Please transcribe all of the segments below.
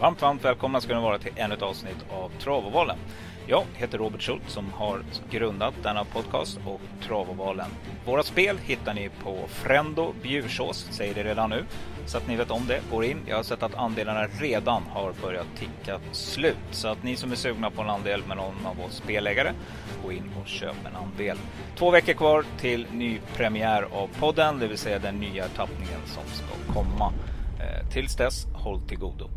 Varmt, varmt välkomna ska ni vara till ännu ett avsnitt av Travovalen. Jag heter Robert Schultz som har grundat denna podcast och Travovalen. Våra spel hittar ni på Frendo Bjursås, säger det redan nu. Så att ni vet om det. Går in. Jag har sett att andelarna redan har börjat ticka slut. Så att ni som är sugna på en andel med någon av oss spelägare, gå in och köp en andel. Två veckor kvar till ny premiär av podden, det vill säga den nya tappningen som ska komma. Eh, tills dess, håll till godo.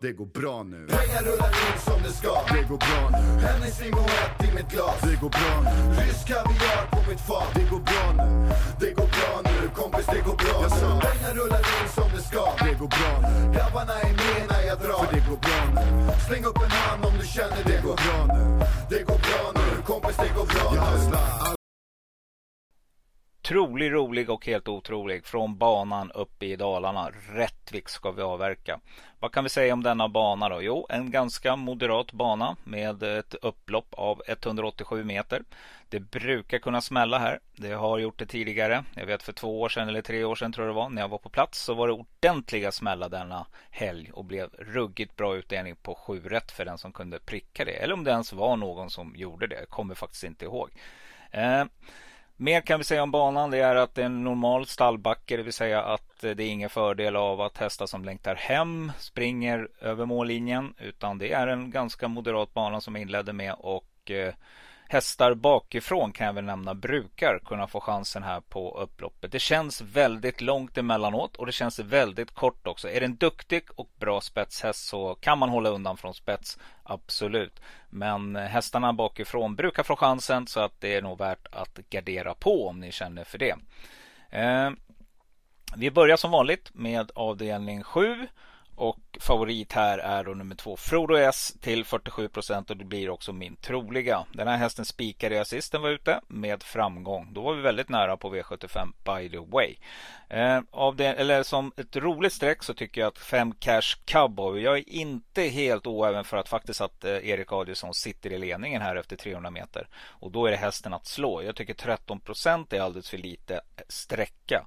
Det går bra nu. Pengar rullar in som det ska. Det går bra nu. Hennes limoett i mitt glas. Det går bra nu. Rysk kaviar på mitt fat. Det går bra nu. Det går bra nu, kompis det går bra Jag nu. Pengar rullar in som det ska. Det går bra nu. Grabbarna är med när jag drar. För det går bra nu. Släng upp en hand om du känner det Det går. bra nu. Det går bra nu, kompis det går bra Jag nu. Otrolig, rolig och helt otrolig. Från banan uppe i Dalarna. Rättvik ska vi avverka. Vad kan vi säga om denna bana då? Jo, en ganska moderat bana med ett upplopp av 187 meter. Det brukar kunna smälla här. Det har gjort det tidigare. Jag vet för två år sedan eller tre år sedan tror jag det var. När jag var på plats så var det ordentliga smällar denna helg och blev ruggigt bra utdelning på 7 rätt för den som kunde pricka det. Eller om det ens var någon som gjorde det. Jag kommer faktiskt inte ihåg. Eh, Mer kan vi säga om banan. Det är att det är en normal stallbacke. Det vill säga att eh, det är ingen fördel av att hästar som längtar hem springer över mållinjen. Utan det är en ganska moderat bana som jag inledde med. Och Eh, hästar bakifrån kan jag väl nämna brukar kunna få chansen här på upploppet. Det känns väldigt långt emellanåt och det känns väldigt kort också. Är det en duktig och bra spetshäst så kan man hålla undan från spets. Absolut. Men eh, hästarna bakifrån brukar få chansen så att det är nog värt att gardera på om ni känner för det. Eh, vi börjar som vanligt med avdelning 7 och favorit här är då nummer två Frodo S till 47 procent och det blir också min troliga. Den här hästen spikade jag sist den var ute med framgång. Då var vi väldigt nära på V75 by the way. Eh, av det, eller som ett roligt streck så tycker jag att 5 Cash Cowboy. Jag är inte helt oäven för att faktiskt att eh, Erik Adielsson sitter i ledningen här efter 300 meter. Och då är det hästen att slå. Jag tycker 13 procent är alldeles för lite eh, sträcka.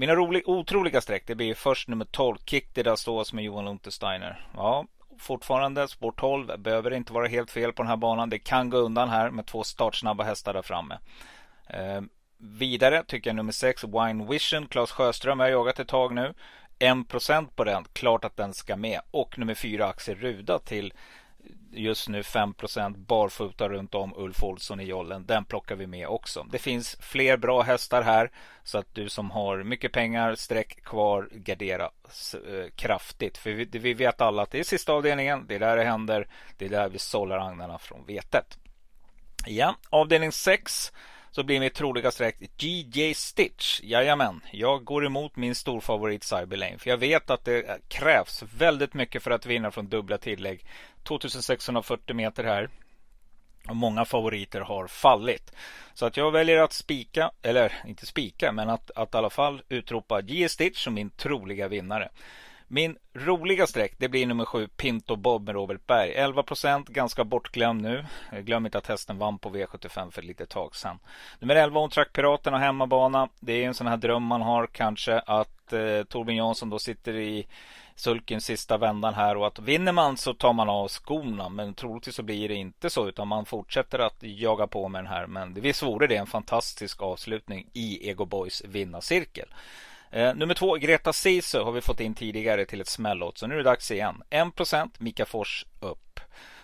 Mina rolig, otroliga streck det blir först nummer 12 Kick det där stås med Johan Untersteiner. Ja, fortfarande spår 12 behöver inte vara helt fel på den här banan. Det kan gå undan här med två startsnabba hästar där framme. Eh, vidare tycker jag nummer 6 Wine Vision Claes Sjöström jag har jagat ett tag nu. 1% på den, klart att den ska med. Och nummer 4 Axel Ruda till just nu 5% barfota runt om Ulf Olsson i jollen. Den plockar vi med också. Det finns fler bra hästar här så att du som har mycket pengar streck kvar gardera eh, kraftigt. För vi, vi vet alla att det är sista avdelningen. Det är där det händer. Det är där vi sållar agnarna från vetet. Ja, avdelning 6 så blir mitt troliga streck GJ Stitch. Jajamän, jag går emot min storfavorit Cyberlane. För jag vet att det krävs väldigt mycket för att vinna från dubbla tillägg. 2640 meter här. Och många favoriter har fallit. Så att jag väljer att spika, eller inte spika, men att, att i alla fall utropa GJ Stitch som min troliga vinnare. Min roliga streck det blir nummer 7 Pinto Bob med Robert Berg. 11% ganska bortglömd nu. Glöm inte att hästen vann på V75 för ett litet tag sedan. Nummer 11 Ontrack Piraten och hemmabana. Det är en sån här dröm man har kanske att eh, Torbjörn Jansson då sitter i sulken sista vändan här och att vinner man så tar man av skorna. Men troligtvis så blir det inte så utan man fortsätter att jaga på med den här. Men visst vore det en fantastisk avslutning i Ego Boys vinnarcirkel. Eh, nummer två, Greta Sisu har vi fått in tidigare till ett smällåt. Så nu är det dags igen. 1% Mika Fors upp.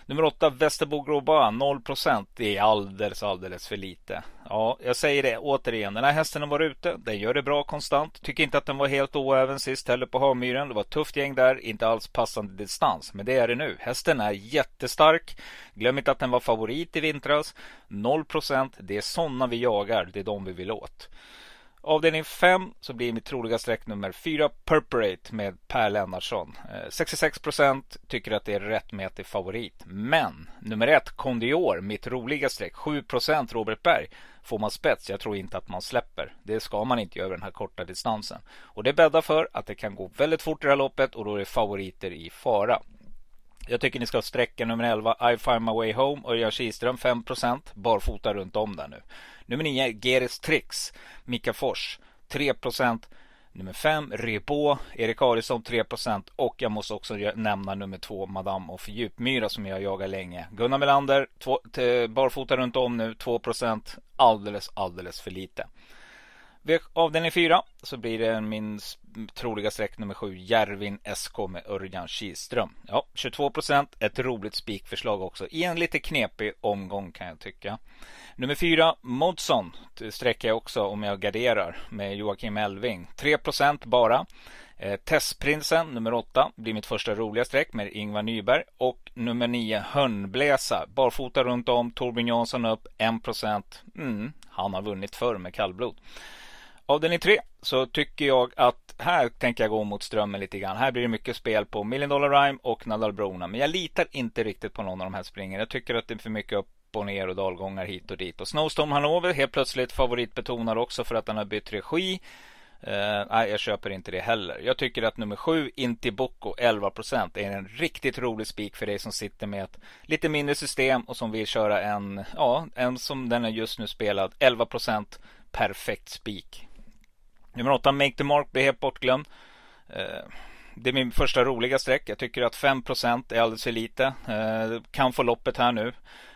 Nummer åtta, Västerbo Groba 0%. Det är alldeles, alldeles för lite. Ja, jag säger det återigen. Den här hästen har varit ute. Den gör det bra konstant. Tycker inte att den var helt oäven sist heller på Hamyren. Det var ett tufft gäng där. Inte alls passande distans. Men det är det nu. Hästen är jättestark. Glöm inte att den var favorit i vintras. 0%. Det är sådana vi jagar. Det är de vi vill åt. Avdelning 5 så blir mitt troliga streck nummer 4 Purperate med Per Lennartsson. Eh, 66% tycker att det är rättmätig favorit. Men nummer 1 Condior, mitt roliga streck 7% Robert Berg. Får man spets, jag tror inte att man släpper. Det ska man inte göra den här korta distansen. Och det bäddar för att det kan gå väldigt fort i det här loppet och då är det favoriter i fara. Jag tycker ni ska sträcka nummer 11 I find my way home och Örjan Kihlström 5% barfota runt om där nu. Nummer 9 Geris Trix, Mika Fors 3% Nummer 5 Rebo, Erik Adielsson 3% och jag måste också nämna nummer 2 Madame och Djupmyra som jag jagar länge. Gunnar Melander, två, barfota runt om nu 2% alldeles, alldeles för lite. Avdelning 4 så blir det min troliga streck nummer 7 Järvin SK med Örjan Kihlström. Ja, 22% Ett roligt spikförslag också i en lite knepig omgång kan jag tycka. Nummer 4 Modson sträcker jag också om jag garderar med Joakim Elving. 3% bara. Eh, Testprinsen nummer 8 blir mitt första roliga streck med Ingvar Nyberg och nummer 9 Hörnbläsa barfota runt om Torbjörn Jansson upp 1 mm, han har vunnit förr med kallblod. Avdelning 3 så tycker jag att här tänker jag gå mot strömmen lite grann. Här blir det mycket spel på Million Dollar Rhyme och Nadal Brona. Men jag litar inte riktigt på någon av de här springen. Jag tycker att det är för mycket upp och ner och dalgångar hit och dit. Och Snowstorm Hanover helt plötsligt favoritbetonar också för att den har bytt regi. Uh, nej, jag köper inte det heller. Jag tycker att nummer 7, Intiboko, 11% är en riktigt rolig spik för dig som sitter med ett lite mindre system och som vill köra en, ja, en som den är just nu spelad, 11% perfekt spik. Nummer 8, Make the Mark, blir helt bortglömd. Eh, det är min första roliga streck. Jag tycker att 5% är alldeles för lite. Eh, kan få loppet här nu.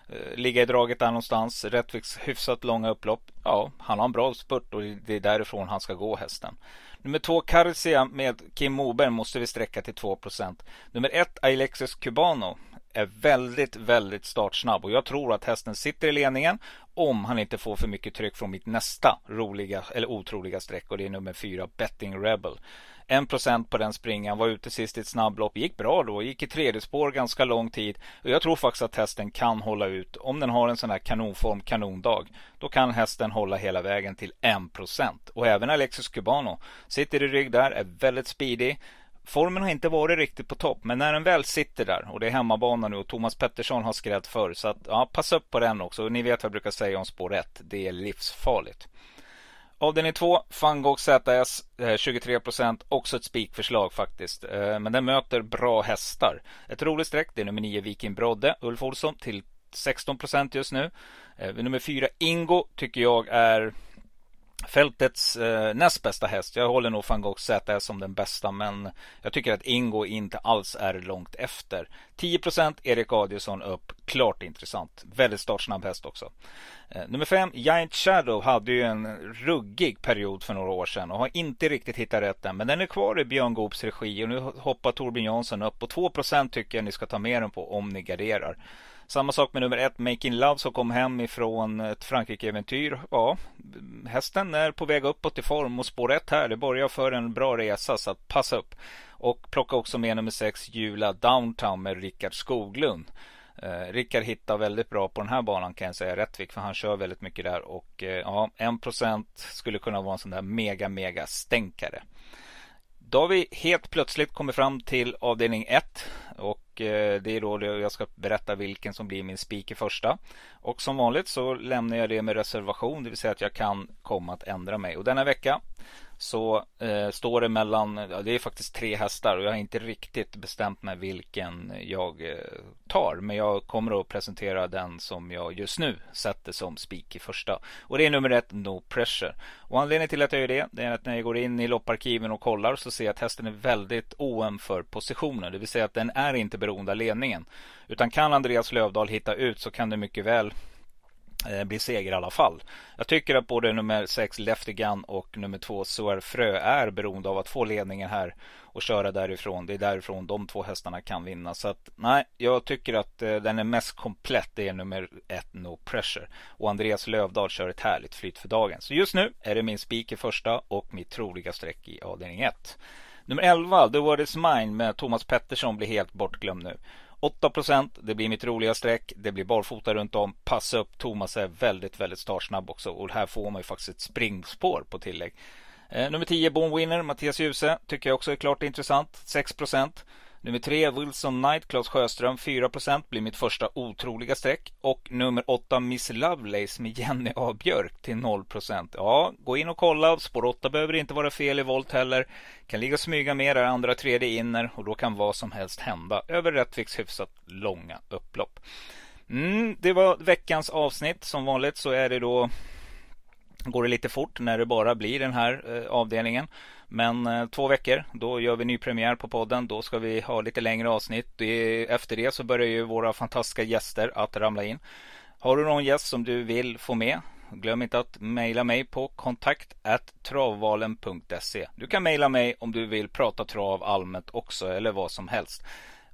Eh, ligga i draget där någonstans. Rättviks hyfsat långa upplopp. Ja, han har en bra spurt och det är därifrån han ska gå hästen. Nummer två Carcia med Kim Moberg måste vi sträcka till 2% Nummer ett Alexis Cubano är väldigt, väldigt startsnabb och jag tror att hästen sitter i ledningen om han inte får för mycket tryck från mitt nästa roliga eller otroliga streck och det är nummer fyra Betting Rebel. 1% på den springan, var ute sist i ett snabblopp, gick bra då, gick i tredje spår ganska lång tid. Och jag tror faktiskt att hästen kan hålla ut, om den har en sån här kanonform, kanondag, då kan hästen hålla hela vägen till 1%. Och även Alexis Cubano sitter i rygg där, är väldigt speedy. Formen har inte varit riktigt på topp, men när den väl sitter där och det är hemmabana nu och Thomas Pettersson har skrädd förr, så att ja, passa upp på den också. Ni vet vad jag brukar säga om spår 1, det är livsfarligt. Avdelning 2, Fangok ZS 23% Också ett spikförslag faktiskt. Eh, men den möter bra hästar. Ett roligt streck, det är nummer 9 Viking Brodde, Ulf Olsson till 16% just nu. Eh, nummer 4 Ingo tycker jag är Fältets eh, näst bästa häst. Jag håller nog van Gogh ZS som den bästa men jag tycker att Ingo inte alls är långt efter. 10% Erik Adielsson upp. Klart intressant. Väldigt startsnabb häst också. Eh, nummer 5 Giant Shadow hade ju en ruggig period för några år sedan och har inte riktigt hittat rätt än. Men den är kvar i Björn Goops regi och nu hoppar Torbjörn Jansson upp. Och 2% tycker jag ni ska ta med den på om ni garderar. Samma sak med nummer ett, Making Love som kom hem ifrån ett Frankrike-äventyr. Ja, hästen är på väg uppåt i form och spår ett här, det börjar för en bra resa så att passa upp. Och plocka också med nummer sex, Jula Downtown med Rickard Skoglund. Eh, Rickard hittar väldigt bra på den här banan kan jag säga, Rättvik, för han kör väldigt mycket där och eh, ja, 1% skulle kunna vara en sån där mega, mega stänkare. Då har vi helt plötsligt kommit fram till avdelning 1 och eh, det är då jag ska berätta vilken som blir min spik i första. Och som vanligt så lämnar jag det med reservation, det vill säga att jag kan komma att ändra mig. Och denna vecka så eh, står det mellan, ja, det är faktiskt tre hästar och jag har inte riktigt bestämt mig vilken jag eh, tar. Men jag kommer att presentera den som jag just nu sätter som spik i första. Och det är nummer ett, No Pressure. Och anledningen till att jag gör det, det är att när jag går in i lopparkiven och kollar så ser jag att hästen är väldigt oen för positionen. Det vill säga att den är inte beroende av ledningen. Utan kan Andreas Lövdahl hitta ut så kan det mycket väl Eh, blir seger i alla fall. Jag tycker att både nummer 6 Lefty Gun och nummer 2 Suar Frö är beroende av att få ledningen här och köra därifrån. Det är därifrån de två hästarna kan vinna. Så att nej, jag tycker att eh, den är mest komplett. Det är nummer 1 No Pressure. Och Andreas Lövdahl kör ett härligt flyt för dagen. Så just nu är det min spik i första och mitt troliga streck i avdelning 1. Nummer 11, The Word Is Mine med Thomas Pettersson blir helt bortglömd nu. 8% Det blir mitt roliga streck. Det blir barfota runt om. Passa upp. Thomas är väldigt, väldigt startsnabb också. Och här får man ju faktiskt ett springspår på tillägg. Eh, nummer 10 Bone Winner, Mattias Djuse. Tycker jag också är klart intressant. 6 Nummer 3 Wilson Knight, Claes Sjöström 4% blir mitt första otroliga streck. Och nummer 8 Miss Lovelace med Jenny A Björk till 0%. Ja, gå in och kolla. Spår 8 behöver inte vara fel i volt heller. Kan ligga och smyga med där andra tredje inner och då kan vad som helst hända över Rättviks hyfsat långa upplopp. Mm, det var veckans avsnitt. Som vanligt så är det då går det lite fort när det bara blir den här eh, avdelningen. Men eh, två veckor, då gör vi ny premiär på podden. Då ska vi ha lite längre avsnitt. Efter det så börjar ju våra fantastiska gäster att ramla in. Har du någon gäst som du vill få med? Glöm inte att mejla mig på kontakt travvalen.se. Du kan mejla mig om du vill prata trav allmänt också eller vad som helst.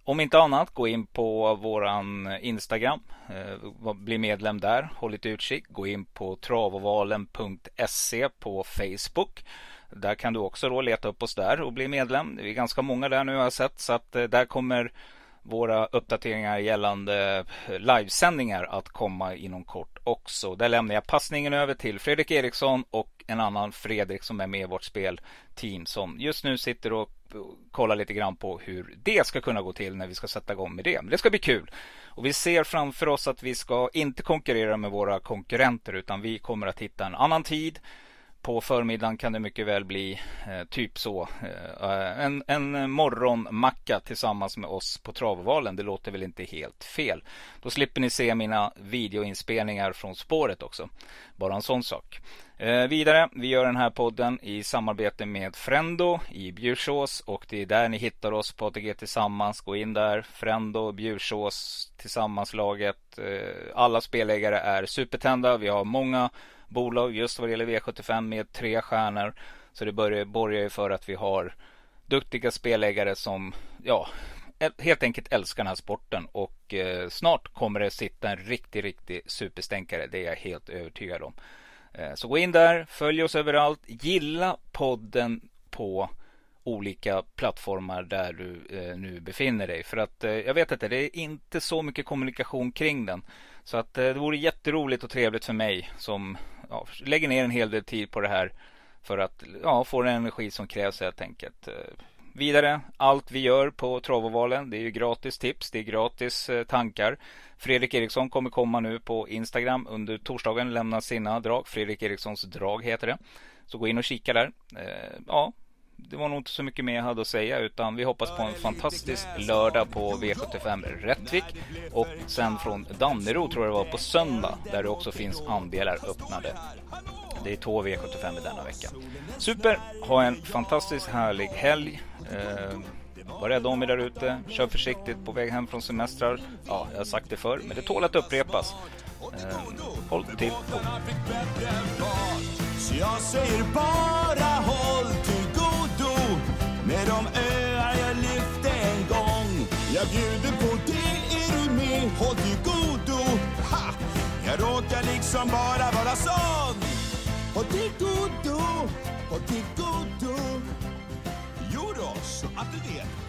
Om inte annat, gå in på våran Instagram. Eh, bli medlem där. Håll lite utkik. Gå in på travovalen.se på Facebook. Där kan du också då leta upp oss där och bli medlem. Vi är ganska många där nu har jag sett så att eh, där kommer våra uppdateringar gällande eh, livesändningar att komma inom kort också. Där lämnar jag passningen över till Fredrik Eriksson och en annan Fredrik som är med i vårt spelteam som just nu sitter och kolla lite grann på hur det ska kunna gå till när vi ska sätta igång med det. Men det ska bli kul. Och vi ser framför oss att vi ska inte konkurrera med våra konkurrenter utan vi kommer att hitta en annan tid på förmiddagen kan det mycket väl bli eh, typ så. Eh, eh en, en morgonmacka tillsammans med oss på travvalen. Det låter väl inte helt fel. Då slipper ni se mina videoinspelningar från spåret också. Bara en sån sak. Eh, vidare, vi gör den här podden i samarbete med Frendo i Bjursås och det är där ni hittar oss på ATG Tillsammans. Gå in där, Frendo, Bjursås, Tillsammanslaget. Eh, alla spelägare är supertända. Vi har många bolag just vad det gäller V75 med tre stjärnor. Så det börjar, borgar ju för att vi har duktiga spelägare som ja, helt enkelt älskar den här sporten och eh, snart kommer det sitta en riktig, riktig superstänkare. Det är jag helt övertygad om. Eh, så gå in där, följ oss överallt, gilla podden på olika plattformar där du eh, nu befinner dig. För att eh, jag vet att det är inte så mycket kommunikation kring den. Så att eh, det vore jätteroligt och trevligt för mig som ja, lägger ner en hel del tid på det här för att ja, få den energi som krävs helt enkelt. Eh, vidare, allt vi gör på Travovalen, det är ju gratis tips, det är gratis eh, tankar. Fredrik Eriksson kommer komma nu på Instagram under torsdagen, lämna sina drag. Fredrik Erikssons drag heter det. Så gå in och kika där. Eh, ja, det var nog inte så mycket mer jag hade att säga utan vi hoppas på en fantastisk lördag på V75 Rättvik och sen från Dannero tror jag det var på söndag där det också finns andelar öppnade. Det är två V75 i denna vecka. Super! Ha en fantastiskt härlig helg. Eh, var rädda om er där ute. Kör försiktigt på väg hem från semestrar. Ja, jag har sagt det förr, men det tål att upprepas. Eh, håll till. Så jag säger bara håll till med de öar jag lyfte en gång. Jag bjuder på det, är du med? Håll dig godo. Ha! Jag råkar liksom bara vara sån. Håll dig godo, håll dig godo. Jo då, så att du vet.